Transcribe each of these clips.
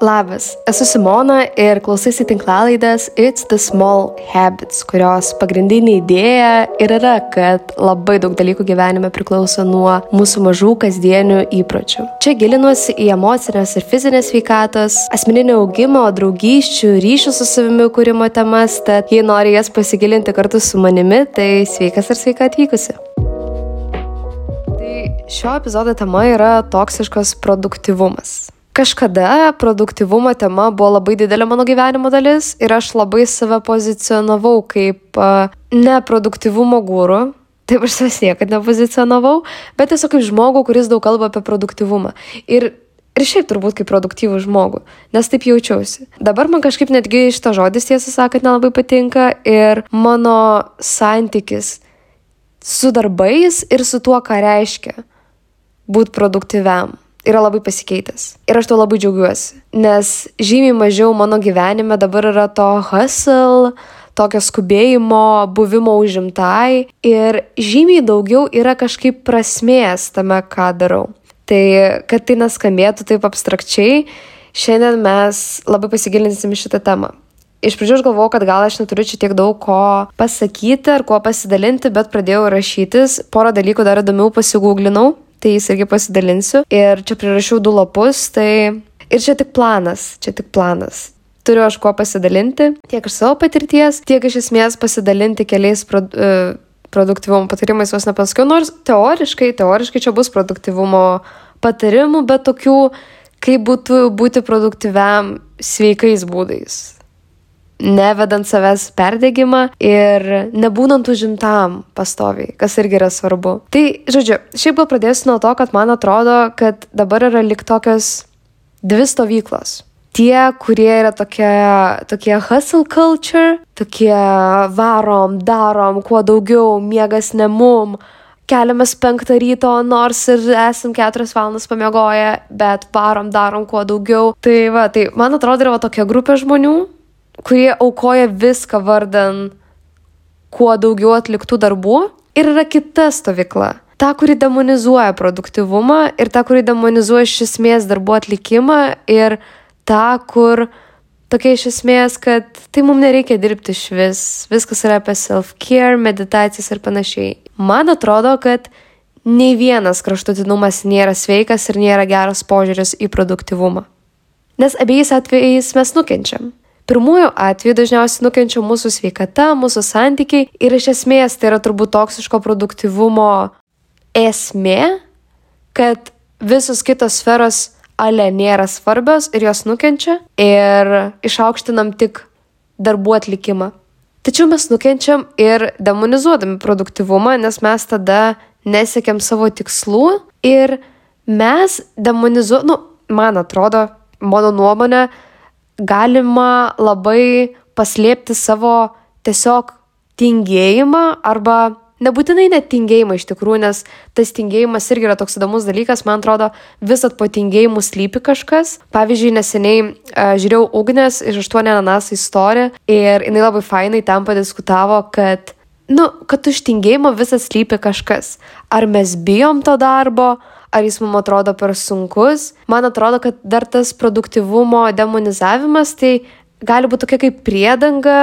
Labas, esu Simona ir klausaisi tinklalaidės It's the Small Habits, kurios pagrindinė idėja ir yra, kad labai daug dalykų gyvenime priklauso nuo mūsų mažų kasdienių įpročių. Čia gilinuosi į emocinės ir fizinės veikatos, asmeninio augimo, draugysčių, ryšių su savimi kūrimo temas, tad jei nori jas pasigilinti kartu su manimi, tai sveikas ir sveika atvykusi. Tai šio epizodo tema yra toksiškas produktivumas. Kažkada produktivumo tema buvo labai didelė mano gyvenimo dalis ir aš labai save pozicionavau kaip neproduktivumo gūrų. Taip aš savęs niekada nepozicionavau, bet tiesiog kaip žmogų, kuris daug kalba apie produktivumą. Ir ir šiaip turbūt kaip produktyvų žmogų, nes taip jaučiausi. Dabar man kažkaip netgi šitą žodis tiesą sakant nelabai patinka ir mano santykis su darbais ir su tuo, ką reiškia būti produktyviam yra labai pasikeitęs. Ir aš tuo labai džiaugiuosi, nes žymiai mažiau mano gyvenime dabar yra to hustle, tokio skubėjimo, buvimo užimtai ir žymiai daugiau yra kažkaip prasmės tame, ką darau. Tai, kad tai neskambėtų taip abstrakčiai, šiandien mes labai pasigilinsim šitą temą. Iš pradžių aš galvojau, kad gal aš neturiu čia tiek daug ko pasakyti ar kuo pasidalinti, bet pradėjau rašytis, porą dalykų dar įdomiau pasigūglinau tai jis irgi pasidalinsiu. Ir čia prirašiau du lapus, tai ir čia tik planas, čia tik planas. Turiu aš kuo pasidalinti, tiek iš savo patirties, tiek iš esmės pasidalinti keliais pro, uh, produktivumo patarimais, vos nepasakiau, nors teoriškai, teoriškai čia bus produktivumo patarimų, bet tokių, kaip būtų būti produktyviam sveikais būdais nevedant savęs perdegimą ir nebūnant užimtam pastoviai, kas irgi yra svarbu. Tai, žodžiu, šiaip gal pradėsiu nuo to, kad man atrodo, kad dabar yra lik tokios dvi stovyklos. Tie, kurie yra tokie, tokie hustle culture, tokie varom, darom, kuo daugiau, miegas ne mum, keliamės penktą ryto, nors ir esam keturias valandas pamiegoję, bet varom, darom kuo daugiau. Tai va, tai man atrodo yra tokia grupė žmonių, kurie aukoja viską vardan kuo daugiau atliktų darbų. Ir yra kita stovykla. Ta, kuri demonizuoja produktivumą ir ta, kuri demonizuoja iš esmės darbo atlikimą ir ta, kur tokia iš esmės, kad tai mums nereikia dirbti iš vis, viskas yra apie self-care, meditacijas ir panašiai. Man atrodo, kad nei vienas kraštutinumas nėra sveikas ir nėra geras požiūris į produktivumą. Nes abiejais atvejais mes nukenčiam. Pirmųjų atveju dažniausiai nukenčia mūsų sveikata, mūsų santykiai ir iš esmės tai yra turbūt toksiško produktivumo esmė, kad visos kitos sferos ale nėra svarbios ir jos nukenčia ir išaukštinam tik darbų atlikimą. Tačiau mes nukenčiam ir demonizuodami produktivumą, nes mes tada nesiekiam savo tikslų ir mes demonizuojam, nu, man atrodo, mano nuomonė, galima labai paslėpti savo tiesiog tingėjimą arba nebūtinai net tingėjimą iš tikrųjų, nes tas tingėjimas irgi yra toks įdomus dalykas, man atrodo, visat po tingėjimu slypi kažkas. Pavyzdžiui, neseniai uh, žiūrėjau Ugnės iš 8 ananas istoriją ir jinai labai fainai tam padiskutavo, kad, nu, kad už tingėjimo visat slypi kažkas. Ar mes bijom to darbo, ar jis mums atrodo per sunkus. Man atrodo, kad dar tas produktivumo demonizavimas tai gali būti tokia kaip priedanga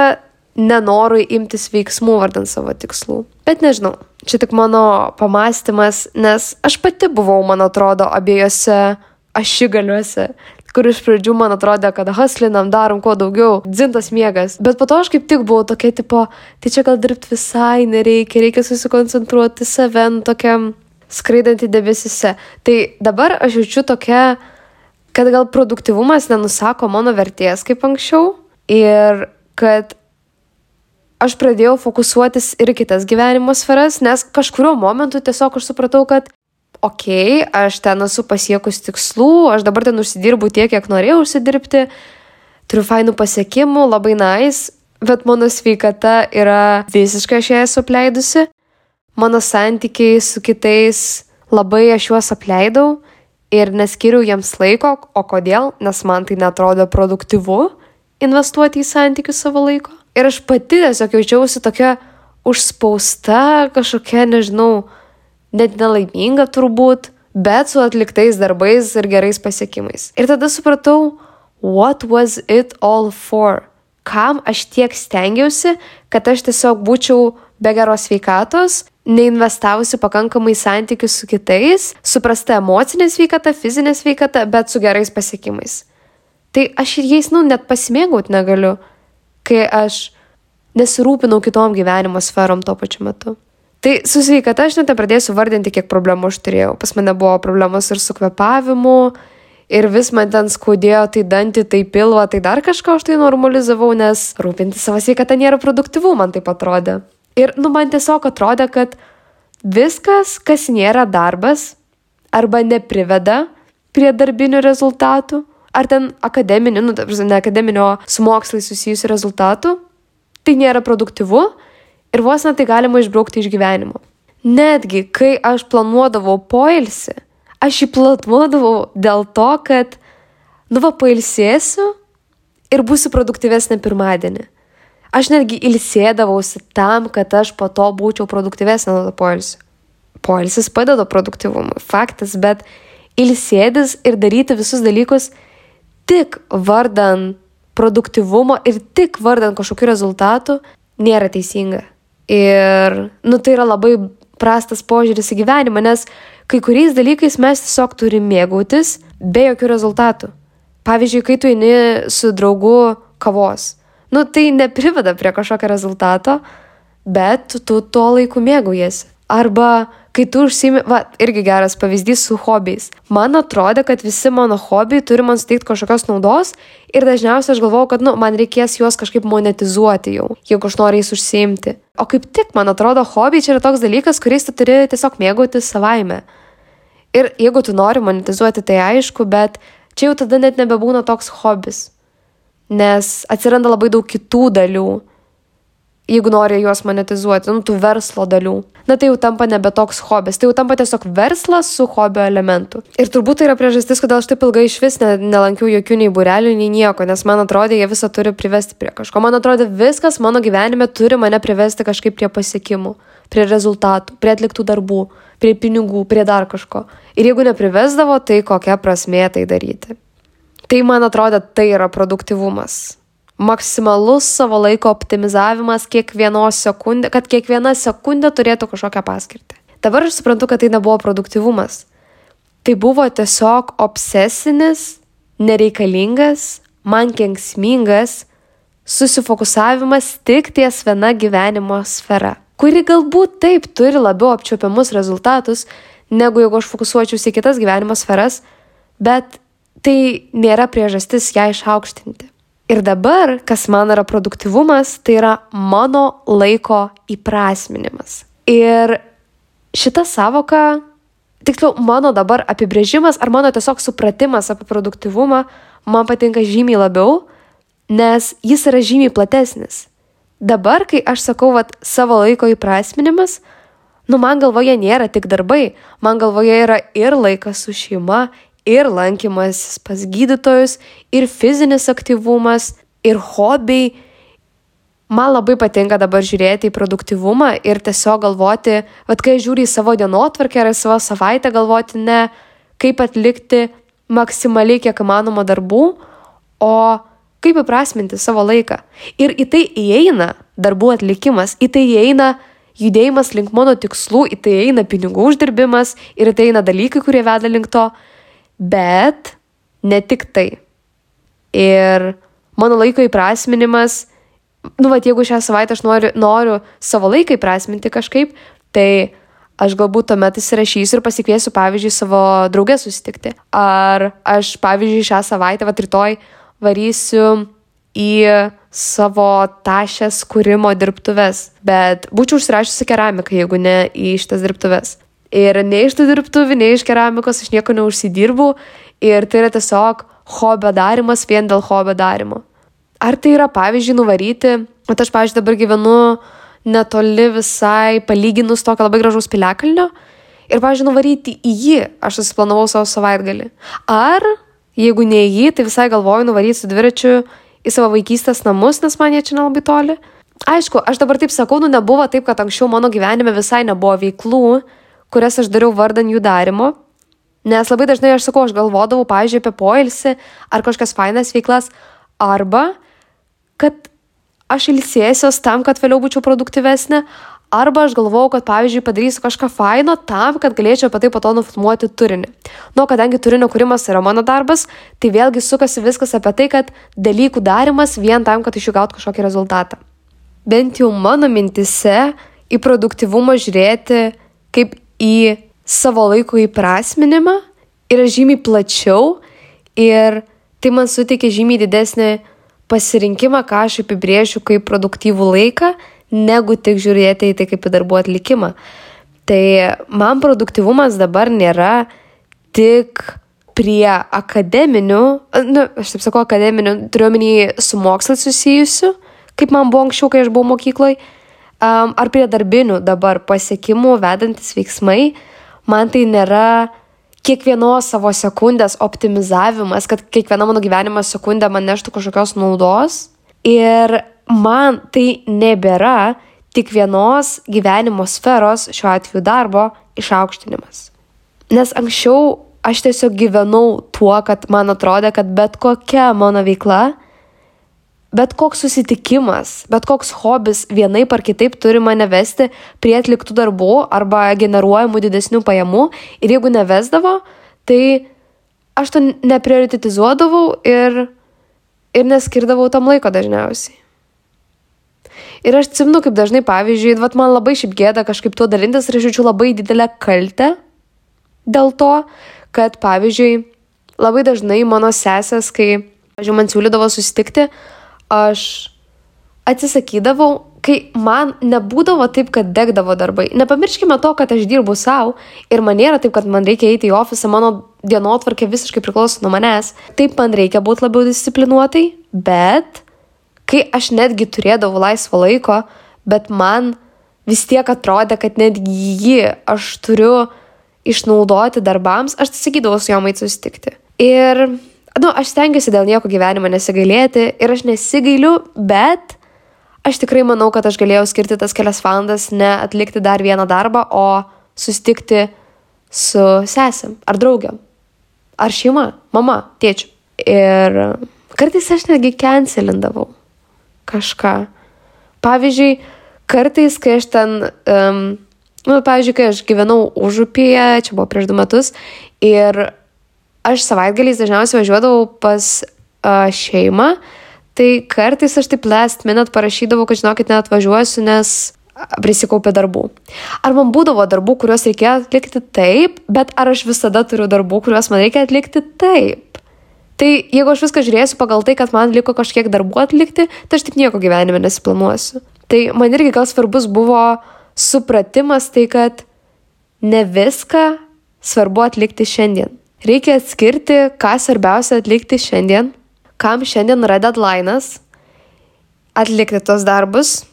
nenorui imtis veiksmų vardant savo tikslų. Bet nežinau, čia tik mano pamastymas, nes aš pati buvau, man atrodo, abiejose ašigaliuose, kur iš pradžių man atrodė, kad haslinam, darom kuo daugiau, dzintas miegas. Bet po to aš kaip tik buvau tokia tipo, tai čia gal dirbti visai nereikia, reikia susikoncentruoti save, tokiam skraidanti debesise. Tai dabar aš jaučiu tokia, kad gal produktivumas nenusako mano vertės kaip anksčiau ir kad aš pradėjau fokusuotis ir kitas gyvenimo sferas, nes kažkurio momentu tiesiog aš supratau, kad okei, okay, aš ten esu pasiekus tikslų, aš dabar ten užsidirbu tiek, kiek norėjau užsidirbti, turiu fainų pasiekimų, labai nais, bet mano sveikata yra visiškai aš ją esu apleidusi mano santykiai su kitais labai aš juos apleidau ir neskiriau jiems laiko, o kodėl? Nes man tai netrodo produktyvu investuoti į santykius savo laiko. Ir aš pati tiesiog jaučiausi tokia užspausta, kažkokia, nežinau, net nelaiminga turbūt, bet su atliktais darbais ir gerais pasiekimais. Ir tada supratau, what was it all for? Kam aš tiek stengiausi, kad aš tiesiog būčiau be geros sveikatos, neinvestavusi pakankamai santykius su kitais, suprasta emocinė sveikata, fizinė sveikata, bet su gerais pasiekimais. Tai aš ir jais, nu, net pasimėgauti negaliu, kai aš nesirūpinau kitom gyvenimo sferom tuo pačiu metu. Tai su sveikata aš net nepradėsiu vardinti, kiek problemų aš turėjau. Pas mane buvo problemos ir su kvepavimu, ir vis man ten skaudėjo, tai dantį, tai pilvą, tai dar kažką aš tai normalizavau, nes rūpinti savo sveikatą nėra produktyvu, man taip atrodė. Ir, nu, man tiesiog atrodė, kad viskas, kas nėra darbas, arba nepriveda prie darbinių rezultatų, ar ten akademinių, nu, ne akademinio su mokslai susijusių rezultatų, tai nėra produktyvu ir vos net tai galima išbraukti iš gyvenimo. Netgi, kai aš planuodavau poilsį, aš jį planuodavau dėl to, kad, nu, va, pailsėsiu ir būsiu produktyvesnė pirmadienį. Aš netgi ilsėdavausi tam, kad aš po to būčiau produktyvesnė nuo to poilsio. Poilsis padeda produktyvumui, faktas, bet ilsėdis ir daryti visus dalykus tik vardan produktyvumo ir tik vardan kažkokių rezultatų nėra teisinga. Ir, nu, tai yra labai prastas požiūris į gyvenimą, nes kai kuriais dalykais mes tiesiog turime mėgautis be jokių rezultatų. Pavyzdžiui, kai tu eini su draugu kavos, nu tai nepriveda prie kažkokio rezultato, bet tu tuo laiku mėgaujasi. Arba kai tu užsimi, va, irgi geras pavyzdys su hobiais. Man atrodė, kad visi mano hobiai turi man suteikti kažkokios naudos ir dažniausiai aš galvojau, kad, nu, man reikės juos kažkaip monetizuoti jau, jeigu aš noriu jais užsiimti. O kaip tik, man atrodo, hobiai čia yra toks dalykas, kuriais tu turi tiesiog mėgauti savaime. Ir jeigu tu nori monetizuoti, tai aišku, bet čia jau tada net nebebūna toks hobis nes atsiranda labai daug kitų dalių, jeigu nori juos monetizuoti, nu, tų verslo dalių. Na tai jau tampa nebe toks hobis, tai jau tampa tiesiog verslas su hobio elementu. Ir turbūt tai yra priežastis, kodėl aš taip ilgai iš vis ne, nelankiau jokių nei burelių, nei nieko, nes man atrodė, jie visą turi privesti prie kažko. Man atrodė, viskas mano gyvenime turi mane privesti kažkaip prie pasiekimų, prie rezultatų, prie atliktų darbų, prie pinigų, prie dar kažko. Ir jeigu neprivesdavo, tai kokia prasmė tai daryti. Tai man atrodo, tai yra produktivumas. Maksimalus savo laiko optimizavimas kiekvienos sekundė, kad kiekviena sekundė turėtų kažkokią paskirtį. Dabar aš suprantu, kad tai nebuvo produktivumas. Tai buvo tiesiog obsesinis, nereikalingas, man kenksmingas susifokusavimas tik ties viena gyvenimo sfera, kuri galbūt taip turi labiau apčiopiamus rezultatus, negu jeigu aš fokusuočiausi į kitas gyvenimo sferas, bet tai nėra priežastis ją išaukštinti. Ir dabar, kas man yra produktivumas, tai yra mano laiko įprasminimas. Ir šita savoka, tiksliau, mano dabar apibrėžimas ar mano tiesiog supratimas apie produktivumą man patinka žymiai labiau, nes jis yra žymiai platesnis. Dabar, kai aš sakau, vat, savo laiko įprasminimas, nu man galvoje nėra tik darbai, man galvoje yra ir laikas su šeima, ir lankymasis pas gydytojus, ir fizinis aktyvumas, ir hobiai. Man labai patinka dabar žiūrėti į produktivumą ir tiesiog galvoti, vad kai žiūri į savo dienotvarkę ar į savo savaitę, galvoti ne kaip atlikti maksimaliai kiek įmanoma darbų, o kaip įprasminti savo laiką. Ir į tai įeina darbų atlikimas, į tai įeina judėjimas link mano tikslų, į tai įeina pinigų uždirbimas ir į tai eina dalykai, kurie veda link to. Bet ne tik tai. Ir mano laiko įprasminimas, nu, va, jeigu šią savaitę aš noriu, noriu savo laiką įprasminti kažkaip, tai aš galbūt tuomet įsirašysiu ir pasikviesiu, pavyzdžiui, savo draugę susitikti. Ar aš, pavyzdžiui, šią savaitę, va, rytoj varysiu į savo tašės kūrimo dirbtuves, bet būčiau užsirašysi keramiką, jeigu ne į šitas dirbtuves. Ir nei iš tų dirbtuvių, nei iš keramikos aš nieko neužsidirbu ir tai yra tiesiog hobio darimas vien dėl hobio darimo. Ar tai yra, pavyzdžiui, nuvaryti, bet aš, pavyzdžiui, dabar gyvenu netoli visai palyginus tokio labai gražaus piliakalnio ir, pavyzdžiui, nuvaryti į jį aš susiplanavau savo savaitgalį. Ar, jeigu ne į jį, tai visai galvoju nuvaryti su dviračiu į savo vaikystės namus, nes man jie čia nelabai toli. Aišku, aš dabar taip sakau, nu nebuvo taip, kad anksčiau mano gyvenime visai nebuvo veiklų, kurias aš dariau vardan jų darimo, Nes labai dažnai aš sakau, aš galvodavau, pavyzdžiui, apie poilsį ar kažkokias fainas veiklas, arba kad aš ilsėsiuos tam, kad vėliau būčiau produktyvesnė, arba aš galvojau, kad, pavyzdžiui, padarysiu kažką faino tam, kad galėčiau apie tai po to nufilmuoti turinį. Nu, kadangi turinio kūrimas yra mano darbas, tai vėlgi sukasi viskas apie tai, kad dalykų darimas vien tam, kad iš jų gauti kažkokį rezultatą. Bent jau mano mintise į produktivumą žiūrėti kaip į savo laiko įprasminimą yra žymiai plačiau ir tai man suteikia žymiai didesnį pasirinkimą, ką aš apibrėžiu kaip produktyvų laiką, negu tik žiūrėti į tai kaip į darbų atlikimą. Tai man produktyvumas dabar nėra tik prie akademinių, nu, aš taip sakau, akademinių, turiuomenį su mokslai susijusių, kaip man buvo anksčiau, kai aš buvau mokykloje, um, ar prie darbinių dabar pasiekimų vedantis veiksmai, man tai nėra kiekvienos savo sekundės optimizavimas, kad kiekviena mano gyvenimo sekundė man neštų kažkokios naudos. Ir man tai nebėra tik vienos gyvenimo sferos, šiuo atveju darbo, išaukštinimas. Nes anksčiau aš tiesiog gyvenau tuo, kad man atrodė, kad bet kokia mano veikla bet koks susitikimas, bet koks hobis vienaip ar kitaip turi mane vesti prie atliktų darbų arba generuojamų didesnių pajamų ir jeigu nevesdavo, tai aš to neprioritetizuodavau ir, ir neskirdavau tam laiko dažniausiai. Ir aš atsimnu, kaip dažnai, pavyzdžiui, vat man labai šiaip gėda kažkaip tuo dalintis ir aš jaučiu labai didelę kaltę dėl to, kad, pavyzdžiui, labai dažnai mano sesės, kai, pavyzdžiui, man siūlydavo susitikti, aš atsisakydavau, kai man nebūdavo taip, kad degdavo darbai. Nepamirškime to, kad aš dirbu savo ir man nėra taip, kad man reikia eiti į ofisą, mano dienotvarkė visiškai priklauso nuo manęs. Taip man reikia būti labiau disciplinuotai, bet kai aš netgi turėdavau laisvo laiko, bet man vis tiek atrodė, kad netgi jį aš turiu išnaudoti darbams, aš atsisakydavau su juom eiti susitikti. Ir nu, aš stengiuosi dėl nieko gyvenimo nesigailėti ir aš nesigailiu, bet aš tikrai manau, kad aš galėjau skirti tas kelias valandas ne atlikti dar vieną darbą, o susitikti su sesėm ar draugiam. Ar šeima, mama, tėčiu. Ir kartais aš netgi cancelindavau kažką. Pavyzdžiui, kartais, kai aš ten, um, nu, pavyzdžiui, kai aš gyvenau užupyje, čia buvo prieš du metus, ir aš savaitgaliais dažniausiai važiuodavau pas uh, šeimą, tai kartais aš taip last minute parašydavau, kad žinokit, net važiuosiu, nes prisikaupė darbų. Ar man būdavo darbų, kuriuos reikėjo atlikti taip, bet ar aš visada turiu darbų, kuriuos man reikia atlikti taip? Tai jeigu aš viską žiūrėsiu pagal tai, kad man liko kažkiek darbų atlikti, tai aš tik nieko gyvenime nesiplanuosiu. Tai man irgi gal svarbus buvo supratimas tai, kad ne viską svarbu atlikti šiandien. Reikia atskirti, ką svarbiausia atlikti šiandien, kam šiandien yra deadline'as, atlikti tos darbus,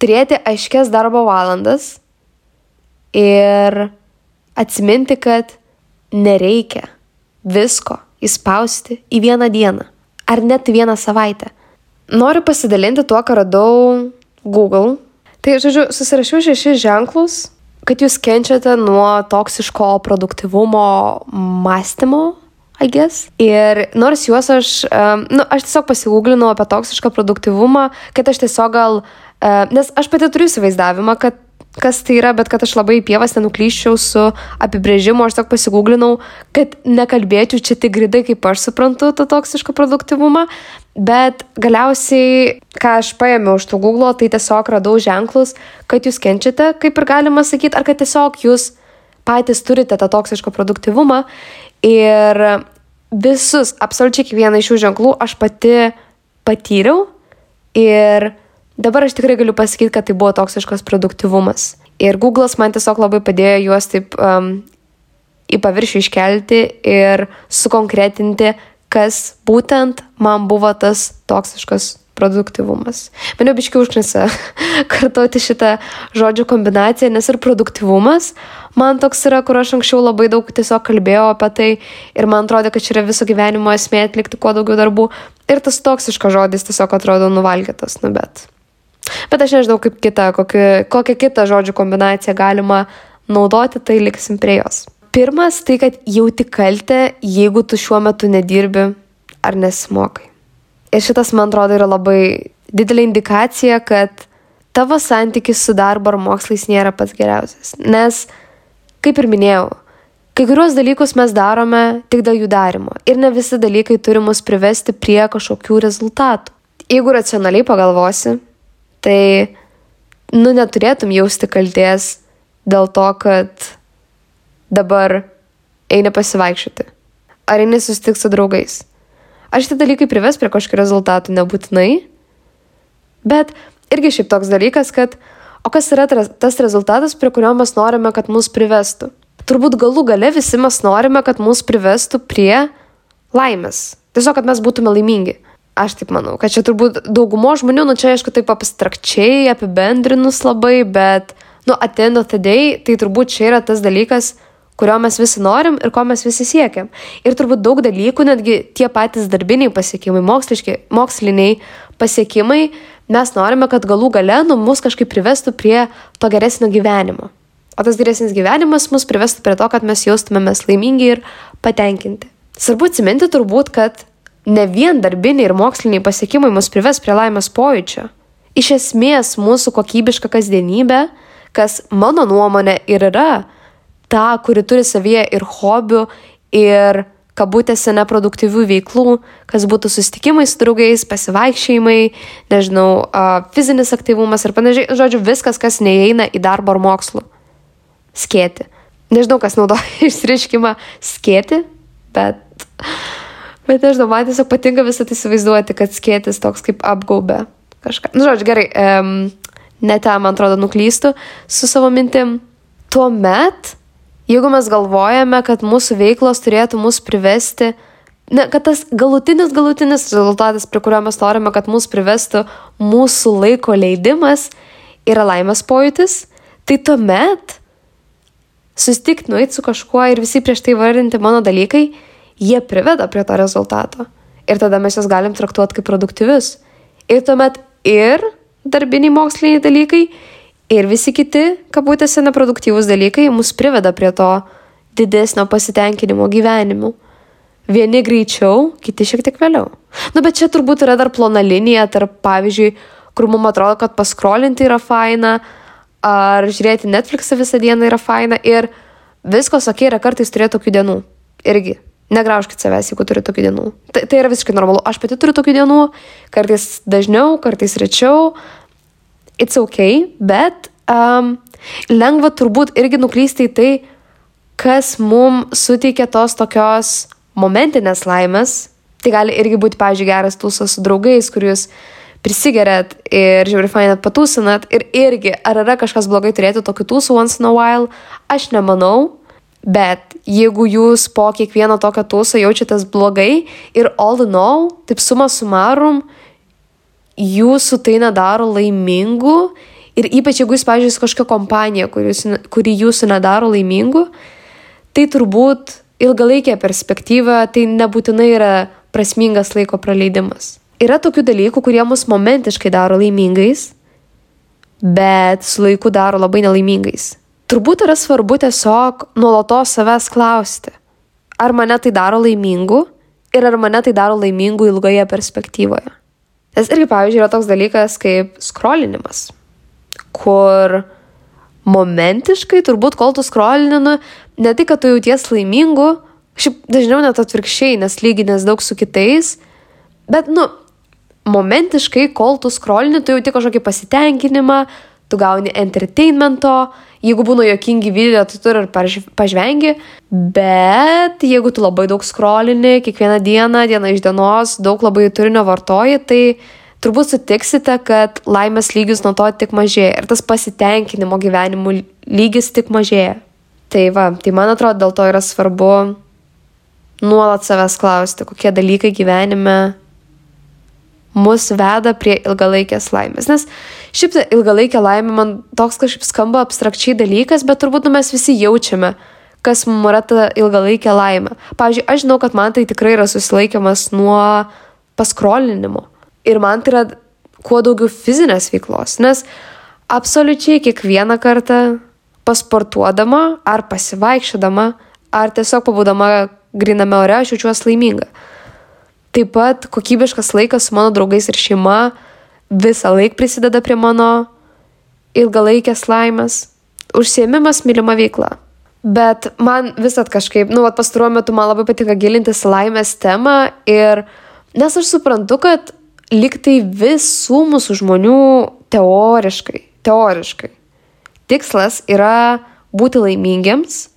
turėti aiškias darbo valandas ir atsiminti, kad nereikia visko įspausti į vieną dieną ar net vieną savaitę. Noriu pasidalinti tuo, ką radau Google. Tai, žodžiu, susirašiau šešis ženklus, kad jūs kenčiate nuo toksiško produktivumo mąstymo, I guess. Ir nors juos aš, um, nu, aš tiesiog pasigūglinau apie toksišką produktivumą, kad aš tiesiog gal, uh, nes aš pati turiu įsivaizdavimą, kad kas tai yra, bet kad aš labai į pievas nenuklyščiau su apibrėžimu, aš tiesiog pasigūglinau, kad nekalbėčiau čia tik gridai, kaip aš suprantu tą toksišką produktivumą, bet galiausiai, ką aš paėmiau iš tų Google, tai tiesiog radau ženklus, kad jūs kenčiate, kaip ir galima sakyti, ar kad tiesiog jūs patys turite tą toksišką produktivumą ir visus, absoliučiai kiekvieną iš šių ženklų aš pati patyriau ir Dabar aš tikrai galiu pasakyti, kad tai buvo toksiškas produktivumas. Ir Google'as man tiesiog labai padėjo juos taip um, į paviršių iškelti ir sukonkretinti, kas būtent man buvo tas toksiškas produktivumas. Mane biškiai užknisa kartoti šitą žodžių kombinaciją, nes ir produktivumas man toks yra, kur aš anksčiau labai daug tiesiog kalbėjau apie tai ir man atrodo, kad čia yra viso gyvenimo esmė atlikti kuo daugiau darbų ir tas toksiškas žodis tiesiog atrodo nuvalgytas, nu bet. Bet aš nežinau, kaip kitą, kokį, kokią kitą žodžių kombinaciją galima naudoti, tai liksim prie jos. pirmas tai, kad jauti kaltę, jeigu tu šiuo metu nedirbi ar nesimokai. Ir šitas, man atrodo, yra labai didelė indikacija, kad tavo santykis su darbo ar mokslais nėra pats geriausias. Nes, kaip ir minėjau, kai kuriuos dalykus mes darome tik dėl jų darimo. Ir ne visi dalykai turi mus privesti prie kažkokių rezultatų. Jeigu racionaliai pagalvosi, tai, nu, neturėtum jausti kalties dėl to, kad dabar eini pasivaikščioti. Ar eini susitikti su draugais. Ar šitie dalykai prives prie kažkokio rezultatų nebūtinai, bet irgi šiaip toks dalykas, kad o kas yra tas rezultatas, prie kurio mes norime, kad mus privestų. Turbūt galų gale visi mes norime, kad mus privestų prie laimės. Tiesiog, kad mes būtume laimingi. Aš taip manau, kad čia turbūt daugumo žmonių, nu čia aišku taip abstrakčiai apibendrinus labai, bet, nu, atendo tadei, tai turbūt čia yra tas dalykas, kurio mes visi norim ir ko mes visi siekiam. Ir turbūt daug dalykų, netgi tie patys darbiniai pasiekimai, moksliniai pasiekimai, mes norime, kad galų gale nu, mus kažkaip privestų prie to geresnio gyvenimo. O tas geresnis gyvenimas mus privestų prie to, kad mes jaustumėmės laimingi ir patenkinti. Svarbu atsiminti turbūt, kad ne vien darbiniai ir moksliniai pasiekimai mus prives prie laimės pojūčio. Iš esmės mūsų kokybiška kasdienybė, kas mano nuomonė ir yra tą, kuri turi savyje ir hobių, ir kabutėse neproduktyvių veiklų, kas būtų susitikimai su draugais, pasivaikščiojimai, nežinau, fizinis aktyvumas ir panašiai, žodžiu, viskas, kas neįeina į darbą ar mokslų. Skėti. Nežinau, kas naudoja išriškimą skėti, bet, bet nežinau, man tiesiog patinka visą tai įsivaizduoti, kad skėtis toks kaip apgaubė kažką. Nu, žodžiu, gerai, um, net ten, man atrodo, nuklystu su savo mintim. Tuomet Jeigu mes galvojame, kad mūsų veiklos turėtų mus privesti, ne, kad tas galutinis, galutinis rezultatas, prie kurio mes norime, kad mus privestų mūsų laiko leidimas, yra laimės pojūtis, tai tuomet susitikti, nueiti su kažkuo ir visi prieš tai vardinti mano dalykai, jie priveda prie to rezultato. Ir tada mes juos galim traktuoti kaip produktyvius. Ir tuomet ir darbiniai moksliniai dalykai, ir visi kiti, kabutėse, neproduktyvūs dalykai mus priveda prie to didesnio pasitenkinimo gyvenimu. Vieni greičiau, kiti šiek tiek vėliau. Nu, bet čia turbūt yra dar plona linija tarp, pavyzdžiui, kur mums atrodo, kad paskrolinti yra faina, ar žiūrėti Netflixą visą dieną yra faina ir visko, sakai, yra kartais turėti tokių dienų. Irgi. Negraužkit savęs, jeigu turi tokių dienų. Tai, tai yra visiškai normalu. Aš pati turiu tokių dienų, kartais dažniau, kartais rečiau, it's ok, bet um, lengva turbūt irgi nuklysti į tai, kas mums suteikia tos tokios momentinės laimės. Tai gali irgi būti, pavyzdžiui, geras tūsas su draugais, kur jūs prisigerėt ir žiūri fainat patūsinat ir irgi, ar yra kažkas blogai turėti tokių tūsų once in a while, aš nemanau, bet jeigu jūs po kiekvieno tokio tūso jaučiatės blogai ir all in all, taip suma sumarum, jūsų tai nedaro laimingų ir ypač jeigu jūs, pažiūrėjus, kažkokia kompanija, kuri, kuri jūsų nedaro laimingų, tai turbūt ilgalaikė perspektyva tai nebūtinai yra prasmingas laiko praleidimas. Yra tokių dalykų, kurie mus momentiškai daro laimingais, bet su laiku daro labai nelaimingais. Turbūt yra svarbu tiesiog nuolatos savęs klausti, ar mane tai daro laimingu ir ar mane tai daro laimingu ilgoje perspektyvoje. Nes irgi, pavyzdžiui, yra toks dalykas kaip skrolinimas, kur momentiškai, turbūt, kol tu skrolini, ne tik, kad tu jauties laimingu, šiaip dažniau net atvirkščiai, nes lyginės daug su kitais, bet, nu, momentiškai, kol tu skrolini, tu jauti kažkokį pasitenkinimą, tu gauni entertainmento, jeigu būna jokingi video, tu turi ir pažvengi, bet jeigu tu labai daug skrolini, kiekvieną dieną, dieną iš dienos, daug labai turinio vartoji, tai turbūt sutiksite, kad laimės lygis nuo to tik mažėja ir tas pasitenkinimo gyvenimu lygis tik mažėja. Tai va, tai man atrodo, dėl to yra svarbu nuolat savęs klausti, kokie dalykai gyvenime mus veda prie ilgalaikės laimės. Nes šiaip ta ilgalaikė laimė man toks kažkaip skamba abstrakčiai dalykas, bet turbūt nu, mes visi jaučiame, kas mums yra ta ilgalaikė laimė. Pavyzdžiui, aš žinau, kad man tai tikrai yra susilaikimas nuo paskrolinimo. Ir man tai yra kuo daugiau fizinės veiklos, nes absoliučiai kiekvieną kartą pasportuodama ar pasivaikščiodama ar tiesiog pabūdama griname ore aš jaučiuosi laiminga. Taip pat kokybiškas laikas su mano draugais ir šeima visą laiką prisideda prie mano ilgalaikės laimės. Užsiemimas mylima veikla. Bet man visat kažkaip, nu, pastaruoju metu man labai patinka gilintis laimės temą ir nes aš suprantu, kad liktai visų mūsų žmonių teoriškai, teoriškai tikslas yra būti laimingiems,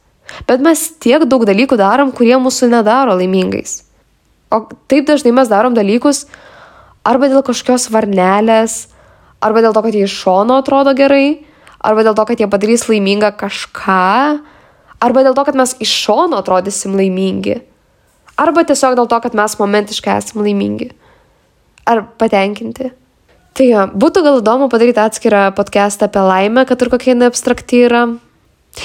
bet mes tiek daug dalykų darom, kurie mūsų nedaro laimingais. O taip dažnai mes darom dalykus arba dėl kažkokios varnelės, arba dėl to, kad jie iš šono atrodo gerai, arba dėl to, kad jie padarys laimingą kažką, arba dėl to, kad mes iš šono atrodysim laimingi, arba tiesiog dėl to, kad mes momentiškai esame laimingi ar patenkinti. Tai jo, būtų gal įdomu padaryti atskirą podcastą apie laimę, kad ir kokia jinai abstrakti yra.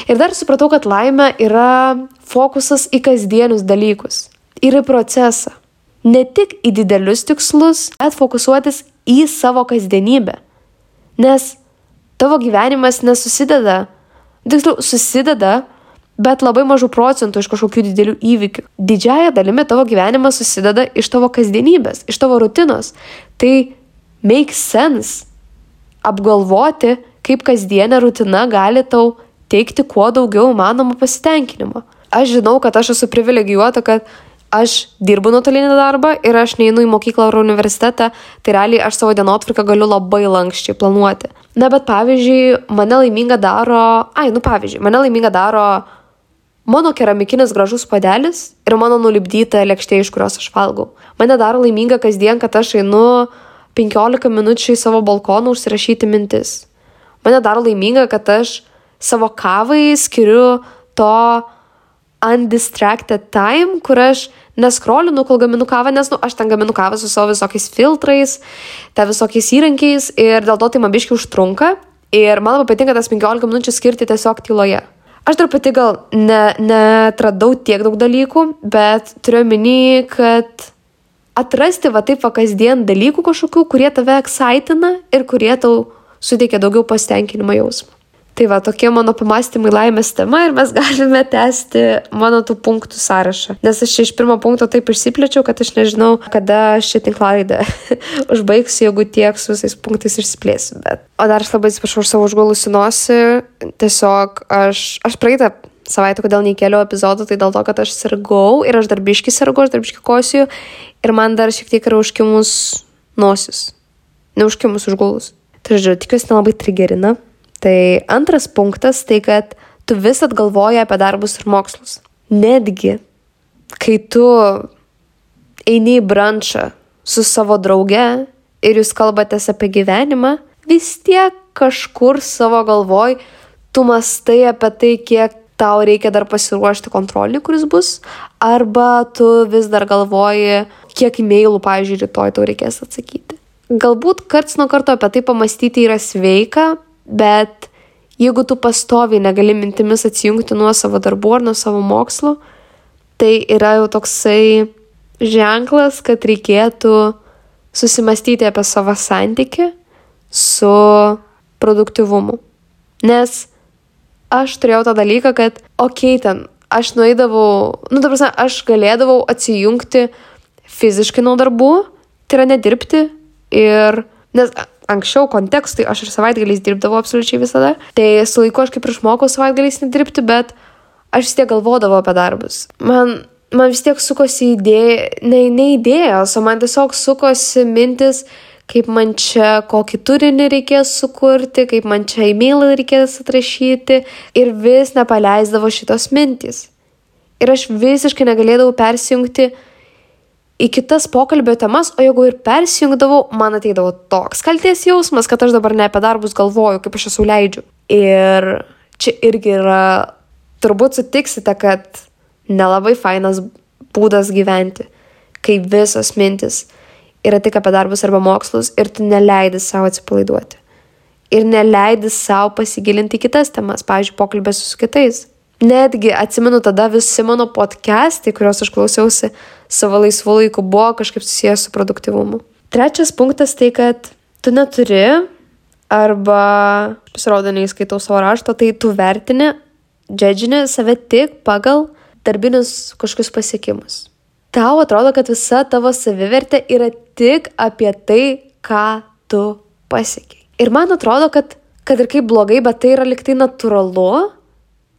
Ir dar supratau, kad laimė yra fokusas į kasdienius dalykus ir į procesą. Ne tik į didelius tikslus, bet fokusuotis į savo kasdienybę. Nes tavo gyvenimas nesusideda, tiksliau, susideda, bet labai mažų procentų iš kažkokių didelių įvykių. Didžiaja dalimi tavo gyvenimas susideda iš tavo kasdienybės, iš tavo rutinos. Tai make sense apgalvoti, kaip kasdienė rutina gali tau teikti kuo daugiau įmanomą pasitenkinimo. Aš žinau, kad aš esu privilegijuota, kad aš dirbu nuotolinį darbą ir aš neinu į mokyklą ar universitetą, tai realiai aš savo dienotvarką galiu labai lankščiai planuoti. Na, bet pavyzdžiui, mane laiminga daro, ai, nu pavyzdžiui, mane laiminga daro mano keramikinis gražus padelis ir mano nulipdyta lėkštė, iš kurios aš valgau. Mane daro laiminga kasdien, kad aš einu 15 minučių į savo balkoną užsirašyti mintis. Mane daro laiminga, kad aš savo kavai skiriu to undistracted time, kur aš neskrolinu, kol gaminu kavą, nes, nu, aš ten gaminu kavą su savo visokiais filtrais, te visokiais įrankiais ir dėl to tai man biški užtrunka. Ir man labai patinka tas 15 minučių skirti tiesiog tyloje. Aš dar pati gal netradau ne tiek daug dalykų, bet turiu minį, kad atrasti va taip va kasdien dalykų kažkokių, kurie tave eksaitina ir kurie tau suteikia daugiau pasitenkinimo jausmą. Tai va, tokie mano pamastymai laimės tema ir mes galime tęsti mano tų punktų sąrašą. Nes aš iš pirmo punkto taip išsiplėčiau, kad aš nežinau, kada šį tinklalaidą užbaigsiu, jeigu tiek su visais punktais išsiplėsiu. Bet... O dar aš labai atsiprašau už savo užgulusi nosį. Tiesiog aš, aš praeitą savaitę, kodėl neįkėliau epizodų, tai dėl to, kad aš sirgau ir aš darbiškai sirgau, aš darbiškai kosiu ir man dar šiek tiek yra užkimus nosis. Neužkimus užgulus. Tai žodžiu, tikiuosi nelabai trigerina. Tai antras punktas tai, kad tu visat galvoji apie darbus ir mokslus. Netgi, kai tu eini į brančą su savo drauge ir jūs kalbatės apie gyvenimą, vis tiek kažkur savo galvoj tu mastai apie tai, kiek tau reikia dar pasiruošti kontrolį, kuris bus, arba tu vis dar galvoji, kiek e-mailų, pavyzdžiui, rytoj tau reikės atsakyti. Galbūt karts nuo karto apie tai pamastyti yra sveika, bet jeigu tu pastoviai negali mintimis atsijungti nuo savo darbų ar nuo savo mokslo, tai yra jau toksai ženklas, kad reikėtų susimastyti apie savo santyki su produktivumu. Nes aš turėjau tą dalyką, kad, okei, okay, ten aš nueidavau, nu, ta prasme, aš galėdavau atsijungti fiziškai nuo darbų, tai yra nedirbti ir, nes anksčiau kontekstui aš ir savaitgaliais dirbdavau absoliučiai visada. Tai su laiku aš kaip ir išmokau savaitgaliais nedirbti, bet aš vis tiek galvodavau apie darbus. Man, man vis tiek sukosi idėja, ne, ne idėjos, o man tiesiog sukosi mintis, kaip man čia kokį turinį reikės sukurti, kaip man čia e-mailą reikės atrašyti ir vis nepaleisdavo šitos mintys. Ir aš visiškai negalėdavau persijungti į kitas pokalbio temas, o jeigu ir persijungdavau, man ateidavo toks kalties jausmas, kad aš dabar ne apie darbus galvoju, kaip aš esu leidžiu. Ir čia irgi yra, turbūt sutiksite, kad nelabai fainas būdas gyventi, kai visos mintis yra tik apie darbus arba mokslus ir tu neleidi savo atsipalaiduoti. Ir neleidi savo pasigilinti kitas temas, pavyzdžiui, pokalbės su kitais. Netgi atsimenu tada visi mano podcastai, kuriuos aš klausiausi, savo laisvų laikų buvo kažkaip susijęs su produktivumu. Trečias punktas tai, kad tu neturi arba, pasirodo, neįskaitau savo rašto, tai tu vertini, džedžini save tik pagal darbinius kažkokius pasiekimus. Tau atrodo, kad visa tavo savivertė yra tik apie tai, ką tu pasiekiai. Ir man atrodo, kad, kad ir kaip blogai, bet tai yra liktai natūralu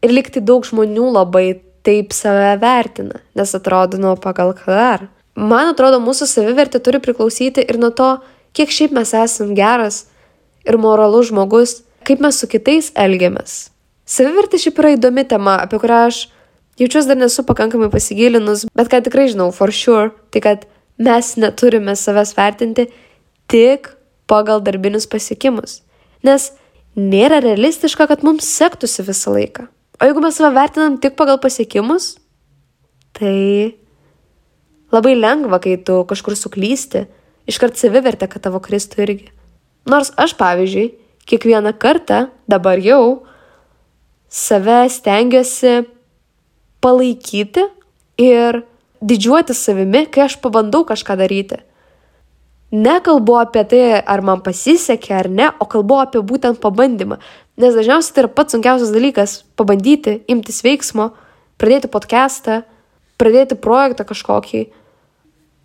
ir liktai daug žmonių labai taip save vertina, nes atrodo, nu, pagal ką dar. Man atrodo, mūsų savivertė turi priklausyti ir nuo to, kiek šiaip mes esam geras ir moralus žmogus, kaip mes su kitais elgiamės. Savivertė šiaip yra įdomi tema, apie kurią aš jaučiuosi dar nesu pakankamai pasigilinus, bet ką tikrai žinau, for sure, tai kad mes neturime savęs vertinti tik pagal darbinius pasiekimus. Nes nėra realistiška, kad mums sektųsi visą laiką. O jeigu mes save vertinam tik pagal pasiekimus, tai labai lengva, kai tu kažkur suklysti, iškart savivertė, kad tavo kristų irgi. Nors aš, pavyzdžiui, kiekvieną kartą, dabar jau, save stengiuosi palaikyti ir didžiuoti savimi, kai aš pabandau kažką daryti. Nekalbu apie tai, ar man pasisekė ar ne, o kalbu apie būtent pabandymą. Nes dažniausiai tai yra pats sunkiausias dalykas - pabandyti, imtis veiksmo, pradėti podcastą, pradėti projektą kažkokį.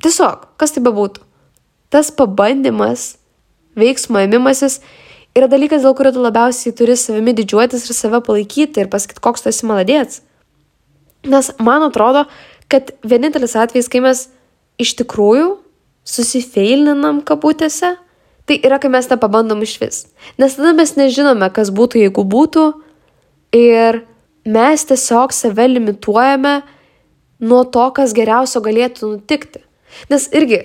Tiesiog, kas tai bebūtų. Tas pabandymas, veiksmo ėmimasis yra dalykas, dėl kurio tu labiausiai turi savimi didžiuotis ir save palaikyti ir pasakyti, koks tu esi maladėts. Nes man atrodo, kad vienintelis atvejis, kai mes iš tikrųjų susifeilinam kabutėse, tai yra, kai mes nepabandom iš vis. Nes tada mes nežinome, kas būtų, jeigu būtų. Ir mes tiesiog save limituojame nuo to, kas geriausio galėtų nutikti. Nes irgi,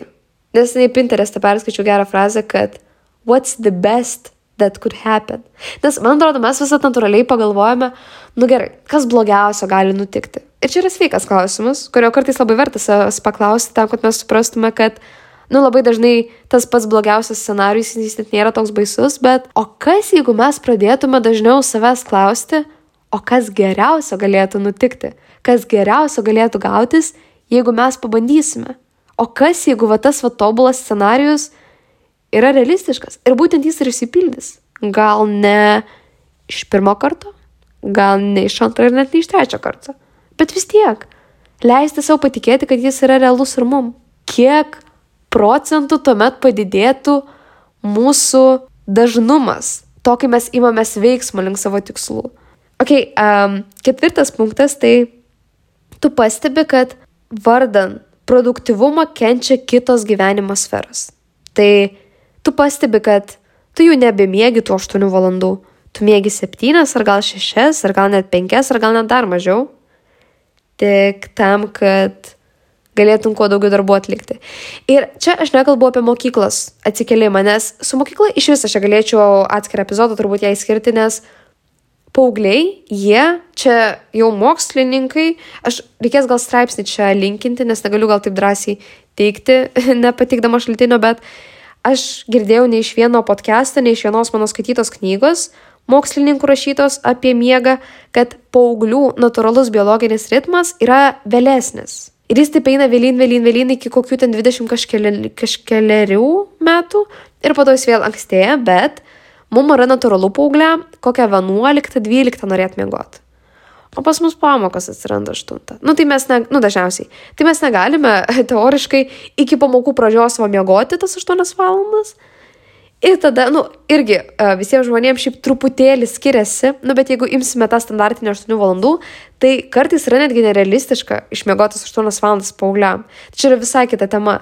nes nei Pinterest'e perskaičiau gerą frazę, kad what's the best that could happen. Nes man atrodo, mes visą natūraliai pagalvojame, nu gerai, kas blogiausio gali nutikti. Ir čia yra sveikas klausimas, kurio kartais labai verta savęs paklausti, tam, kad mes suprastume, kad nu labai dažnai tas pats blogiausias scenarius, jis net nėra toks baisus, bet o kas jeigu mes pradėtume dažniau savęs klausti, o kas geriausio galėtų nutikti, kas geriausio galėtų gautis, jeigu mes pabandysime. O kas jeigu va tas va tobulas scenarius yra realistiškas ir būtent jis ir išsipildys. Gal ne iš pirmo karto, gal ne iš antro ir net ne iš trečio karto. Bet vis tiek, leisti savo patikėti, kad jis yra realus ir mum. Kiek procentų tuomet padidėtų mūsų dažnumas, to, kai mes imamės veiksmo link savo tikslų. Ok, um, ketvirtas punktas tai tu pastebi, kad vardan produktivumą kenčia kitos gyvenimo sferos. Tai tu pastebi, kad tu jau nebemiegi tų 8 valandų, tu miegi 7 ar gal 6 ar gal net 5 ar gal net dar mažiau. Tik tam, kad galėtum kuo daugiau darbų atlikti. Ir čia aš nekalbu apie mokyklos atsikelimą, nes su mokykla iš viso aš galėčiau atskirą epizodą turbūt ją įskirti, nes paaugliai, jie čia jau mokslininkai, aš reikės gal straipsnį čia linkinti, nes negaliu gal taip drąsiai teikti, nepatikdama šaltinio, bet aš girdėjau ne iš vieno podcast'o, ne iš vienos mano skaitytos knygos, mokslininkų rašytos apie miegą, kad paauglių natūralus biologinis ritmas yra vėlesnis. Ir jis taip eina vėlyn, vėlyn, vėlyn iki kokių ten 20 kažkeli, kažkeliarių metų ir po to jis vėl ankstėja, bet mums yra natūralu paauglė, kokią 11-12 norėt miegoti. O pas mus pamokos atsiranda 8. Nu tai mes, ne, nu dažniausiai, tai mes negalime teoriškai iki pamokų pradžios va miegoti tas 8 valandas, Ir tada, nu, irgi visiems žmonėms šiaip truputėlį skiriasi, nu, bet jeigu imsime tą standartinį 8 valandų, tai kartais yra netgi nerealistiška išmiegotas 8 valandas paaugliam. Tai čia yra visai kita tema.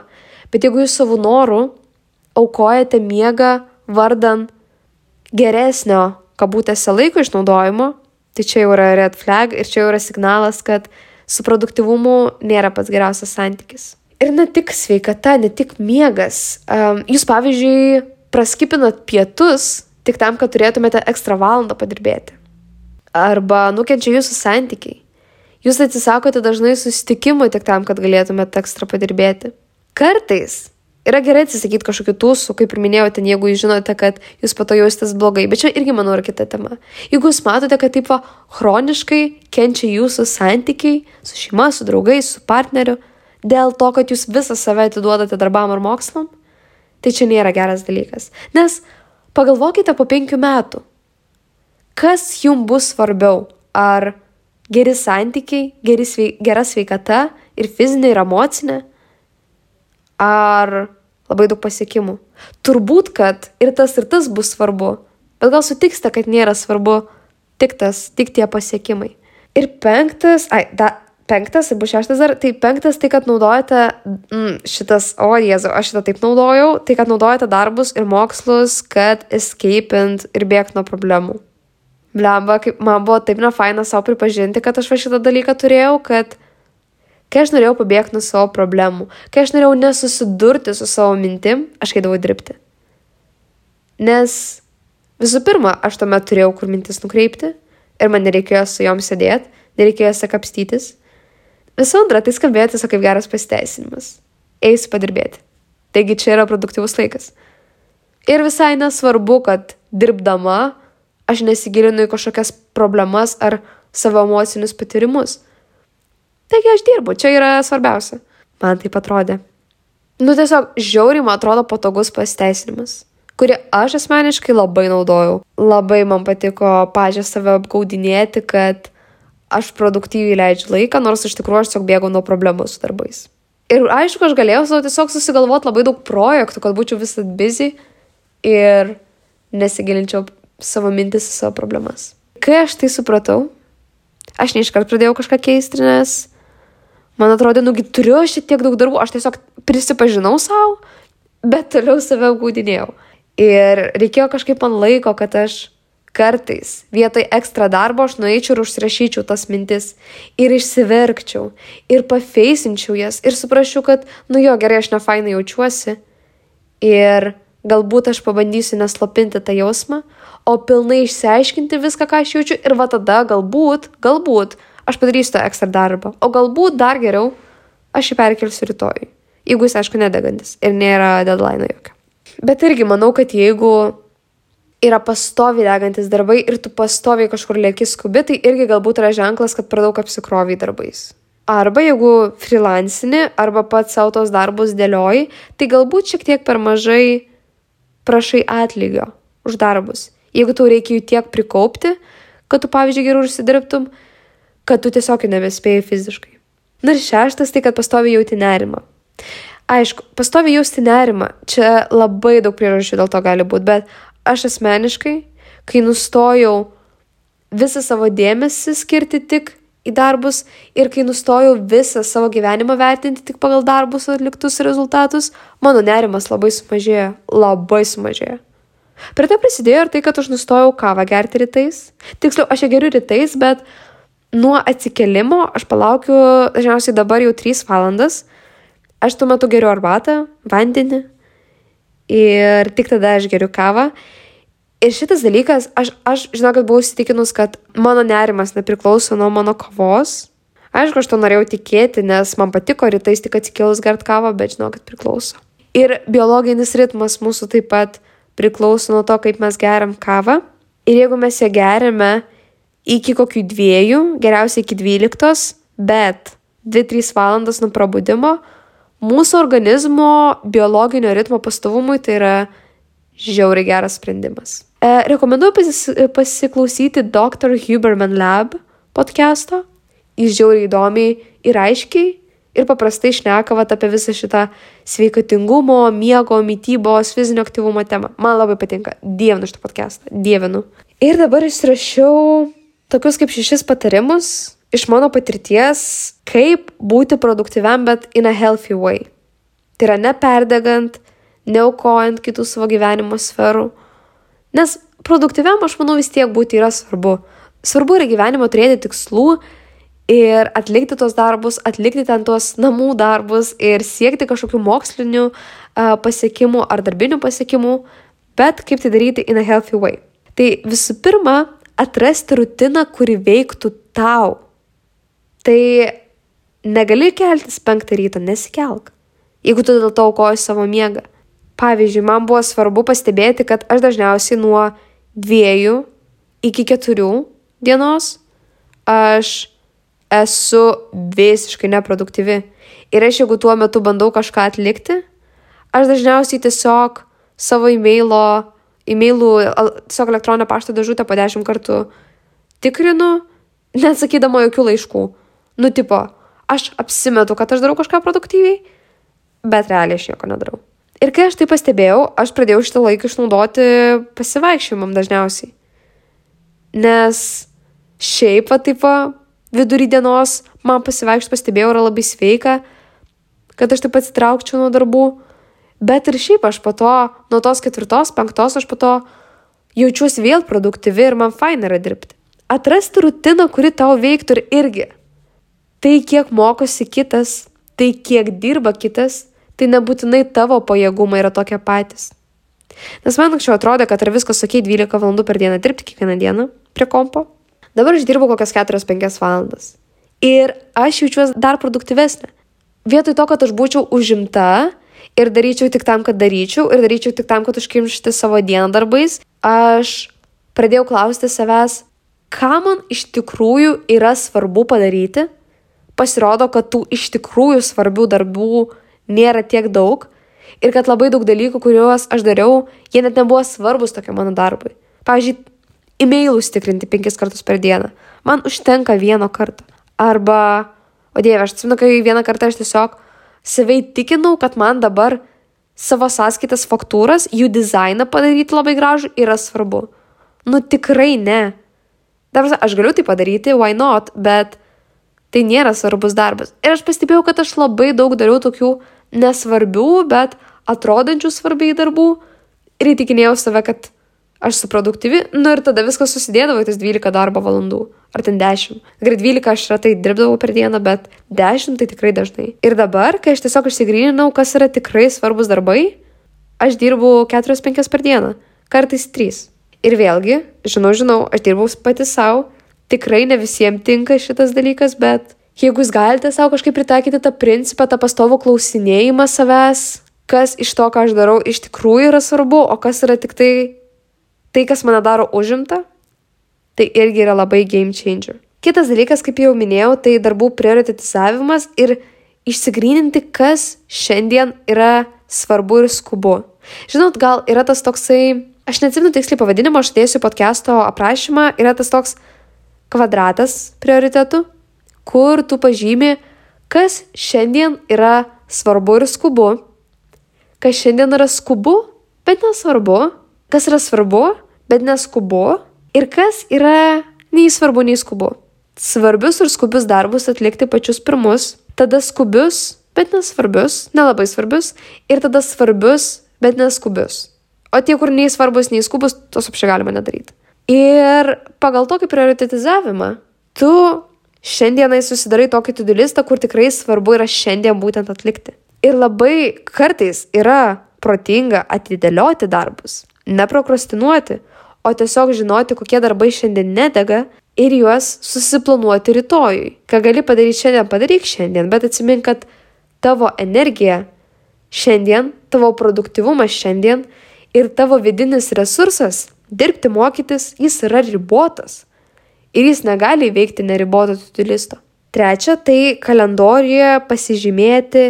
Bet jeigu jūs savo norų aukojate miegą vardan geresnio, kabutėse, laiko išnaudojimo, tai čia jau yra red flag ir čia jau yra signalas, kad su produktivumu nėra pats geriausias santykis. Ir ne tik sveikata, ne tik miegas. Um, jūs, pavyzdžiui, praskipinat pietus tik tam, kad turėtumėte ekstra valandą padirbėti. Arba nukenčia jūsų santykiai. Jūs atsisakote dažnai susitikimų tik tam, kad galėtumėte ekstra padirbėti. Kartais yra gerai atsisakyti kažkokių tūsų, kaip ir minėjau, ten jeigu jūs žinote, kad jūs po to jausitės blogai, bet čia irgi, manau, yra kita tema. Jeigu jūs matote, kad taip va chroniškai kenčia jūsų santykiai su šeima, su draugais, su partneriu, dėl to, kad jūs visą save atiduodate darbam ar mokslam, tai čia nėra geras dalykas. Nes pagalvokite po penkių metų, kas jums bus svarbiau, ar geri santykiai, geri sveik, gera sveikata ir fizinė, ir emocinė? Ar labai daug pasiekimų? Turbūt, kad ir tas ir tas bus svarbu, bet gal sutiksite, kad nėra svarbu tik tas, tik tie pasiekimai. Ir penktas, ai, da, penktas, bus šeštas dar, tai penktas tai, kad naudojate mm, šitas, o jėzu, aš šitą taip naudojau, tai kad naudojate darbus ir mokslus, kad escapint ir bėgti nuo problemų blemba, kaip man buvo taip nefaina savo pripažinti, kad aš va šitą dalyką turėjau, kad kai aš norėjau pabėgti nuo savo problemų, kai aš norėjau nesusidurti su savo mintim, aš eidavau dirbti. Nes visų pirma, aš tuomet turėjau kur mintis nukreipti ir man nereikėjo su jom sėdėti, nereikėjo sekapstytis. Visų antra, tai skambėjo tiesiog kaip geras pasiteisinimas. Eisiu padirbėti. Taigi čia yra produktyvus laikas. Ir visai nesvarbu, kad dirbdama aš nesigilinu į kažkokias problemas ar savo emocinius patyrimus. Taigi aš dirbu, čia yra svarbiausia. Man taip atrodė. Nu tiesiog žiauriai man atrodo patogus pasiteisinimas, kurį aš asmeniškai labai naudojau. Labai man patiko pažiūrė save apgaudinėti, kad aš produktyviai leidžiu laiką, nors iš tikrųjų aš tiesiog bėgau nuo problemų su darbais. Ir aišku, aš galėjau savo tiesiog susigalvoti labai daug projektų, kad būčiau visat busy ir nesigilinčiau savo mintis, savo problemas. Kai aš tai supratau, aš neiškart pradėjau kažką keisti, nes man atrodė, nugi turiu aš tiek daug darbų, aš tiesiog prisipažinau savo, bet toliau save apgaudinėjau. Ir reikėjo kažkaip man laiko, kad aš kartais vietoj ekstra darbo aš nueičiau ir užsirašyčiau tas mintis. Ir išsiverkčiau. Ir pafeisinčiau jas. Ir suprasčiau, kad, nu jo, gerai, aš nefainai jaučiuosi. Ir galbūt aš pabandysiu neslopinti tą jausmą, o pilnai išsiaiškinti viską, ką aš jaučiu. Ir va tada galbūt, galbūt aš padarysiu tą ekstra darbą, o galbūt dar geriau aš jį perkelsiu rytoj. Jeigu jis, aišku, nedegantis. Ir nėra deadline jokio. Bet irgi manau, kad jeigu yra pastoviai degantis darbai ir tu pastoviai kažkur lieki skubi, tai irgi galbūt yra ženklas, kad per daug apsikroviai darbais. Arba jeigu freelancini, arba pats savo tos darbus dėlioji, tai galbūt šiek tiek per mažai prašai atlygio už darbus jeigu tau reikia jų tiek prikaupti, kad tu, pavyzdžiui, geriau užsidirbtum, kad tu tiesiog nebespėjai fiziškai. Na ir šeštas tai, kad pastoviai jauti nerimą. Aišku, pastoviai jausti nerimą, čia labai daug priežasčių dėl to gali būti, bet aš asmeniškai, kai nustojau visą savo dėmesį skirti tik į darbus ir kai nustojau visą savo gyvenimą vertinti tik pagal darbus atliktus rezultatus, mano nerimas labai sumažėjo, labai sumažėjo. Prie to prisidėjo ir tai, kad aš nustojau kavą gerti rytais. Tiksliau, aš ją geriu rytais, bet nuo atsikelimo aš palaukiu dažniausiai dabar jau 3 valandas. Aš tuo metu geriu arbatą, vandenį ir tik tada aš geriu kavą. Ir šitas dalykas, aš, aš žinau, kad buvau įsitikinus, kad mano nerimas nepriklauso nuo mano kavos. Aišku, aš to norėjau tikėti, nes man patiko rytais tik atsikėlus gert kavą, bet žinau, kad priklauso. Ir biologinis ritmas mūsų taip pat priklauso nuo to, kaip mes geriam kavą. Ir jeigu mes ją geriame iki kokių dviejų, geriausiai iki dvyliktos, bet 2-3 valandas nuo prabudimo, mūsų organizmo biologinio ritmo pastovumui tai yra žiauriai geras sprendimas. E, rekomenduoju pasis, pasiklausyti Dr. Huberman Lab podcast'o. Jis žiauriai įdomiai ir aiškiai ir paprastai šneka vat, apie visą šitą sveikatingumo, miego, mytybos, fizinio aktyvumo temą. Man labai patinka. Dievinu šitą podcastą. Dievinu. Ir dabar išrašiau tokius kaip šešis patarimus iš mano patirties, kaip būti produktyviam, bet in a healthy way. Tai yra neperdegant, neaukojant kitų savo gyvenimo sferų. Nes produktyviam, aš manau, vis tiek būti yra svarbu. Svarbu yra gyvenimo turėti tikslų ir atlikti tos darbus, atlikti ten tuos namų darbus ir siekti kažkokių mokslinių uh, pasiekimų ar darbinių pasiekimų, bet kaip tai daryti in a healthy way. Tai visų pirma, atrasti rutiną, kuri veiktų tau. Tai negali keltis penktą ryto, nesikelk. Jeigu tu dėl to aukoji savo miegą. Pavyzdžiui, man buvo svarbu pastebėti, kad aš dažniausiai nuo dviejų iki keturių dienos aš esu visiškai neproduktyvi. Ir aš jeigu tuo metu bandau kažką atlikti, aš dažniausiai tiesiog savo e-mailo, e-mailų, tiesiog elektroninio pašto dėžutę po dešimt kartų tikrinu neatsakydama jokių laiškų. Nu, tipo, aš apsimetu, kad aš darau kažką produktyviai, bet realiai aš nieko nedarau. Ir kai aš tai pastebėjau, aš pradėjau šitą laiką išnaudoti pasivaikščiojimam dažniausiai. Nes šiaip, taip, vidury dienos man pasivaikščioti pastebėjau yra labai sveika, kad aš taip atsitraukčiau nuo darbų. Bet ir šiaip aš po to, nuo tos ketvirtos, penktos, aš po to jaučiuosi vėl produktyvi ir man fain yra dirbti. Atrasti rutiną, kuri tau veiktų ir irgi. Tai kiek mokosi kitas, tai kiek dirba kitas, tai nebūtinai tavo pajėgumai yra tokie patys. Nes man anksčiau atrodė, kad yra viskas ok 12 valandų per dieną dirbti kiekvieną dieną prie kompo. Dabar aš dirbu kokias 4-5 valandas. Ir aš jaučiuosi dar produktyvesnė. Vietoj to, kad aš būčiau užimta ir daryčiau tik tam, kad daryčiau, ir daryčiau tik tam, kad užkimšti savo dieną darbais, aš pradėjau klausti savęs, ką man iš tikrųjų yra svarbu padaryti. Pasirodo, kad tų iš tikrųjų svarbių darbų nėra tiek daug ir kad labai daug dalykų, kuriuos aš dariau, jie net nebuvo svarbus tokiam mano darbui. Pavyzdžiui, e-mailus tikrinti penkis kartus per dieną. Man užtenka vieno karto. Arba, o dieve, aš atsimenu, kai vieną kartą aš tiesiog savai tikinau, kad man dabar savo sąskaitas faktūras, jų dizainą padaryti labai gražų yra svarbu. Nu tikrai ne. Dabar aš galiu tai padaryti, why not, bet tai nėra svarbus darbas. Ir aš pastebėjau, kad aš labai daug dariau tokių nesvarbių, bet atrodančių svarbiai darbų ir įtikinėjau save, kad aš esu produktyvi, nu ir tada viskas susidėdavo į tas 12 darbo valandų, ar ten 10. Gerai, 12 aš retai dirbdavau per dieną, bet 10 tai tikrai dažnai. Ir dabar, kai aš tiesiog išsigryninau, kas yra tikrai svarbus darbai, aš dirbu 4-5 per dieną, kartais 3. Ir vėlgi, žinau, žinau, aš dirbau pati savo, tikrai ne visiems tinka šitas dalykas, bet jeigu jūs galite savo kažkaip pritaikyti tą principą, tą pastovų klausinėjimą savęs, kas iš to, ką aš darau, iš tikrųjų yra svarbu, o kas yra tik tai, tai kas mane daro užimta, tai irgi yra labai game changer. Kitas dalykas, kaip jau minėjau, tai darbų prioritetizavimas ir išsigryninti, kas šiandien yra svarbu ir skubu. Žinot, gal yra tas toksai, aš neatsimenu tiksliai pavadinimo, aš dėsiu podcast'o aprašymą, yra tas toks kvadratas prioritetų, kur tu pažymi, kas šiandien yra svarbu ir skubu, kas šiandien yra skubu, bet nesvarbu, kas yra svarbu, bet neskubu ir kas yra nei svarbu, nei skubu. Svarbius ir skubius darbus atlikti pačius pirmus, tada skubius, bet nesvarbius, nelabai svarbius, ir tada svarbius, bet neskubius. O tie, kur nei svarbus, nei skubus, tos apšiai galima nedaryti. Ir pagal tokį prioritetizavimą, tu šiandienai susidarai tokį tudulistą, kur tikrai svarbu yra šiandien būtent atlikti. Ir labai kartais yra protinga atidėlioti darbus, neprokrastinuoti, o tiesiog žinoti, kokie darbai šiandien nedega ir juos susiplanuoti rytojui. Ką gali padaryti šiandien, padaryk šiandien, bet atsimink, kad tavo energija šiandien, tavo produktivumas šiandien ir tavo vidinis resursas dirbti, mokytis, jis yra ribotas ir jis negali įveikti neriboto tutilisto. Trečia, tai kalendorijoje pasižymėti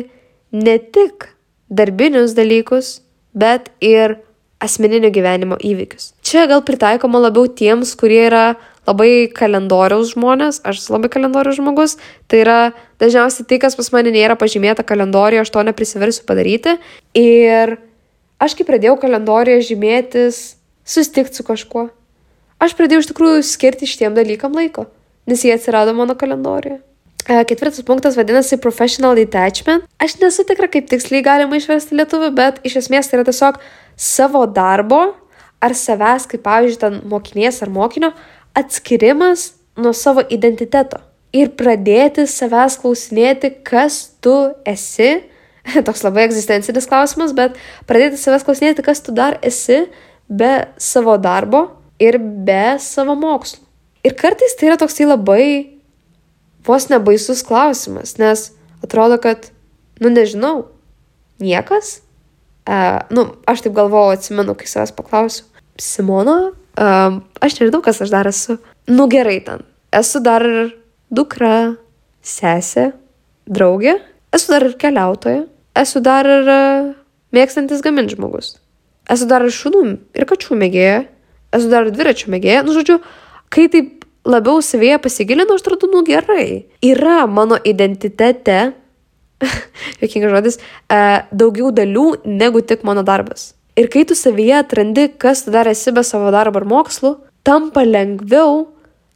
ne tik darbinius dalykus, bet ir asmeninio gyvenimo įvykius. Čia gal pritaikoma labiau tiems, kurie yra labai kalendoriaus žmonės, aš esu labai kalendoriaus žmogus, tai yra dažniausiai tai, kas pas mane nėra pažymėta kalendorijoje, aš to neprisiversiu padaryti. Ir aš kai pradėjau kalendorijoje žymėtis, susitikti su kažkuo, aš pradėjau iš tikrųjų skirti šitiem dalykam laiko, nes jie atsirado mano kalendorijoje. Ketvirtas punktas vadinasi professional detachment. Aš nesu tikra, kaip tiksliai galima išversti lietuvių, bet iš esmės tai yra tiesiog savo darbo ar savęs, kaip pavyzdžiui, ten mokinės ar mokinio, atskirimas nuo savo identiteto. Ir pradėti savęs klausinėti, kas tu esi. Toks labai egzistencinis klausimas, bet pradėti savęs klausinėti, kas tu dar esi be savo darbo ir be savo mokslų. Ir kartais tai yra toksai labai vos nebaisus klausimas, nes atrodo, kad, nu nežinau, niekas. Uh, nu, aš taip galvojau, atsimenu, kai savęs paklausiu. Simona, uh, aš nežinau, kas aš dar esu. Nu gerai ten. Esu dar ir dukra, sesė, draugė, esu dar ir keliautoja, esu dar ir uh, mėgstantis gaminti žmogus. Esu dar ir šunų ir kačių mėgėja, esu dar dviračių mėgėja, nu žodžiu, kai taip labiau savyje pasigilinu, aš atrodo, nu gerai. Yra mano identitete, jokingas žodis, e, daugiau dalių negu tik mano darbas. Ir kai tu savyje atrandi, kas tu dar esi be savo darbo ar mokslų, tampa lengviau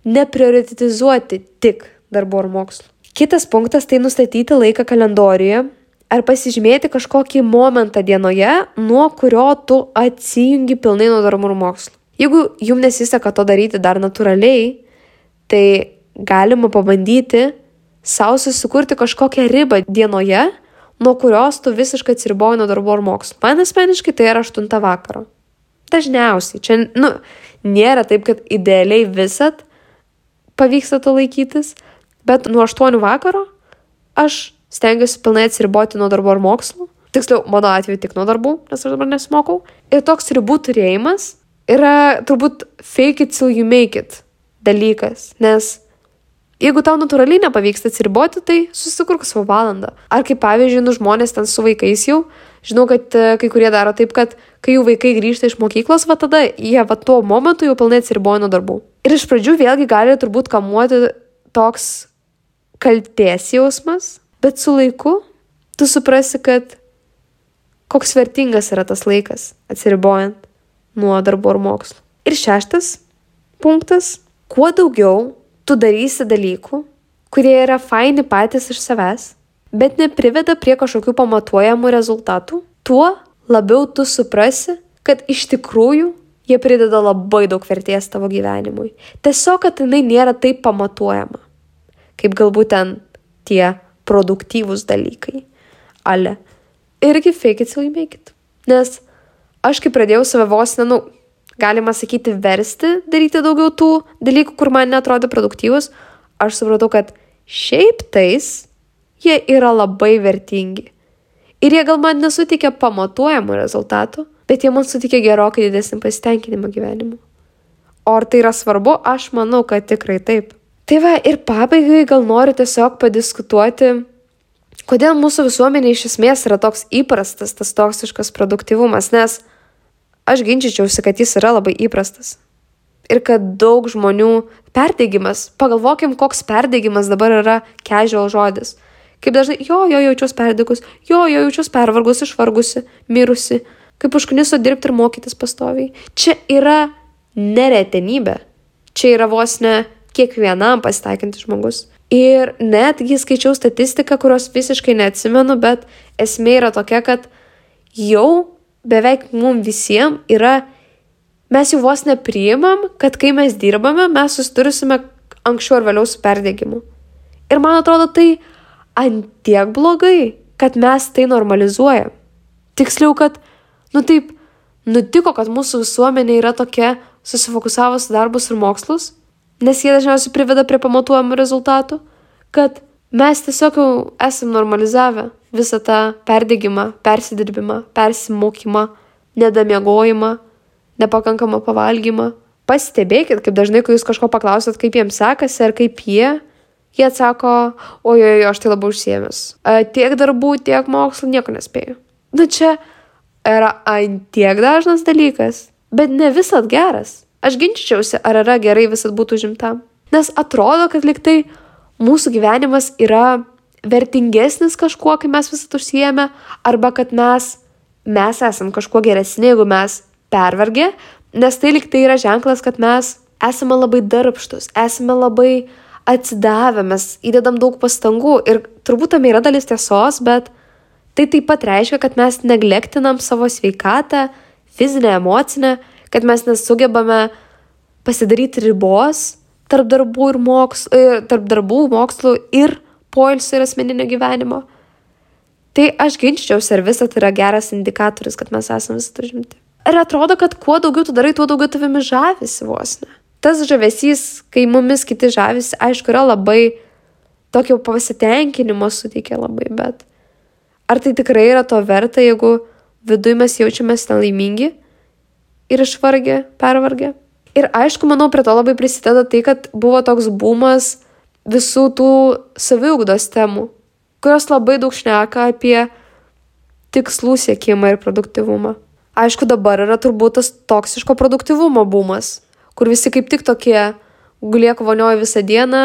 neprioritetizuoti tik darbo ar mokslų. Kitas punktas tai nustatyti laiką kalendoriuje ar pasižymėti kažkokį momentą dienoje, nuo kurio tu atsijungi pilnai nuo darbų ir mokslų. Jeigu jums nesiseka to daryti dar natūraliai, tai galima pabandyti savo susikurti kažkokią ribą dienoje, nuo kurios tu visiškai atsiriboji nuo darbo ar mokslo. Man asmeniškai tai yra 8 vakaro. Dažniausiai. Čia, nu, nėra taip, kad idealiai visat pavyksta to laikytis, bet nuo 8 vakaro aš stengiuosi pilnai atsiriboti nuo darbo ar mokslo. Tiksliau, mano atveju tik nuo darbų, nes aš dabar nesimokau. Ir toks ribų turėjimas yra turbūt fake it till you make it dalykas, nes jeigu tau natūraliai nepavyksta atsiriboti, tai susikurk savo valandą. Ar kaip pavyzdžiui, nu žmonės ten su vaikais jau, žinau, kad uh, kai kurie daro taip, kad kai jų vaikai grįžta iš mokyklos, va tada jie va tuo momentu jau pilnai atsiriboja nuo darbų. Ir iš pradžių vėlgi gali turbūt kamuoti toks kalties jausmas, bet su laiku tu suprasi, kad koks vertingas yra tas laikas atsiribojant nuo darbo ar mokslo. Ir šeštas punktas - kuo daugiau tu darysi dalykų, kurie yra faini patys iš savęs, bet nepriveda prie kažkokių pamatuojamų rezultatų, tuo labiau tu suprasi, kad iš tikrųjų jie prideda labai daug vertės tavo gyvenimui. Tiesiog, kad jinai nėra taip pamatuojama, kaip galbūt ten tie produktyvūs dalykai. Ale. Irgi fake it till you make it. Nes aš kai pradėjau save vos, nu, galima sakyti, versti daryti daugiau tų dalykų, kur man netrodo produktyvus, aš supratau, kad šiaip tais jie yra labai vertingi. Ir jie gal man nesuteikia pamatuojamų rezultatų, bet jie man suteikia gerokai didesnį pasitenkinimą gyvenimu. O ar tai yra svarbu, aš manau, kad tikrai taip. Tai va, ir pabaigai gal noriu tiesiog padiskutuoti, kodėl mūsų visuomenė iš esmės yra toks įprastas tas toksiškas produktyvumas, nes aš ginčičiausi, kad jis yra labai įprastas. Ir kad daug žmonių perdegimas, pagalvokim, koks perdegimas dabar yra casual žodis. Kaip dažnai, jo, jo, jaučiuosi perdegus, jo, jo, jaučiuosi pervargus, išvargusi, mirusi, kaip užkniso dirbti ir mokytis pastoviai. Čia yra neretenybė. Čia yra vos ne kiekvienam pasitaikantis žmogus. Ir netgi skaičiau statistiką, kurios visiškai neatsimenu, bet esmė yra tokia, kad jau beveik mum visiems yra, mes jau vos nepriimam, kad kai mes dirbame, mes susidursime anksčiau ar vėliau su perdegimu. Ir man atrodo tai antiek blogai, kad mes tai normalizuojam. Tiksliau, kad, nu taip, nutiko, kad mūsų visuomenė yra tokia susifokusavus darbus ir mokslus, nes jie dažniausiai priveda prie pamatuojamų rezultatų, kad mes tiesiog jau esam normalizavę visą tą perdegimą, persidirbimą, persimokymą, nedamiegojimą, nepakankamą pavalgymą. Pastebėkit, kaip dažnai, kai jūs kažko paklausot, kaip jiems sekasi ar kaip jie, jie atsako, ojoj, aš tai labai užsiemęs. Tiek darbų, tiek mokslų, nieko nespėjau. Nu čia yra antiek dažnas dalykas, bet ne visat geras. Aš ginčiausi, ar yra gerai visat būtų žimtam. Nes atrodo, kad liktai mūsų gyvenimas yra vertingesnis kažkuo, kai mes visat užsijėmė, arba kad mes, mes esam kažkuo geresni, jeigu mes pervargę, nes tai liktai yra ženklas, kad mes esame labai darbštus, esame labai atsidavę, mes įdedam daug pastangų ir turbūt tam yra dalis tiesos, bet tai taip pat reiškia, kad mes neglektinam savo sveikatą, fizinę, emocinę, kad mes nesugebame pasidaryti ribos tarp darbų ir mokslo, tarp darbų, mokslų ir poilsio ir asmeninio gyvenimo. Tai aš ginčiausi, ar visą tai yra geras indikatorius, kad mes esame visi užimti. Ir atrodo, kad kuo daugiau tu darai, tuo daugiau tavimi žavisi vos ne. Tas žavesys, kai mumis kiti žavisi, aišku, yra labai tokio pasitenkinimo suteikia labai, bet ar tai tikrai yra to verta, jeigu viduje mes jaučiamės nelaimingi ir išvargę, pervargę? Ir aišku, manau, prie to labai prisideda tai, kad buvo toks bumas visų tų saviugdos temų, kurios labai daug šneka apie tikslų siekimą ir produktivumą. Aišku, dabar yra turbūt tas toksiško produktivumo bumas, kur visi kaip tik tokie gulieku vonioju visą dieną,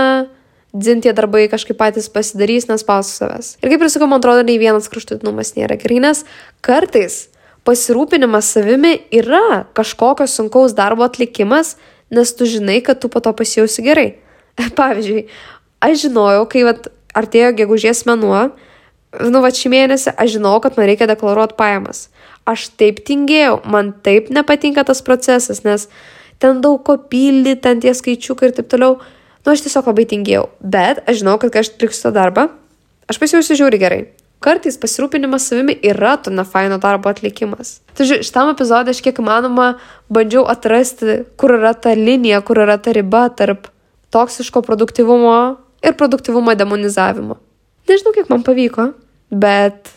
dzin tie darbai kažkaip patys pasidarys, nespausiu savęs. Ir kaip ir sakau, man atrodo, nei vienas kraštutinumas nėra gerai, nes kartais pasirūpinimas savimi yra kažkokio sunkaus darbo atlikimas, nes tu žinai, kad tu po to pasijausi gerai. Pavyzdžiui, aš žinojau, kai vat, artėjo gegužės mėnuo, nu va šį mėnesį aš žinau, kad man reikia deklaruoti pajamas. Aš taip tingėjau, man taip nepatinka tas procesas, nes ten daug ko pildyti, ten tie skaičiukai ir taip toliau. Nu, aš tiesiog labai tingėjau. Bet aš žinau, kad kai aš atliksiu tą darbą, aš pasijausiu žiūri gerai. Kartais pasirūpinimas savimi yra to nefaino darbo atlikimas. Tai šitam epizodė aš kiek įmanoma bandžiau atrasti, kur yra ta linija, kur yra ta riba tarp toksiško produktivumo ir produktivumo demonizavimo. Nežinau, kiek man pavyko, bet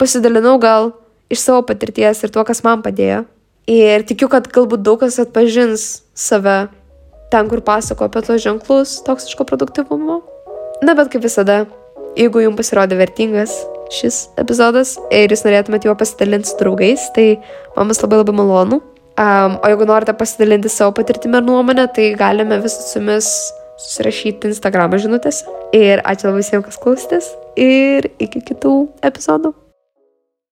pasidalinau gal iš savo patirties ir tuo, kas man padėjo. Ir tikiu, kad galbūt daug kas atpažins save ten, kur pasako apie tos ženklus toksiško produktivumo. Na, bet kaip visada, jeigu jums pasirodė vertingas šis epizodas ir jūs norėtumėte juo pasidalinti su draugais, tai man bus labai labai malonu. Um, o jeigu norite pasidalinti savo patirtimį ir nuomonę, tai galime visus su jumis susirašyti Instagram žinutėse. Ir ačiū labai visiems, kas klausėtės. Ir iki kitų epizodų.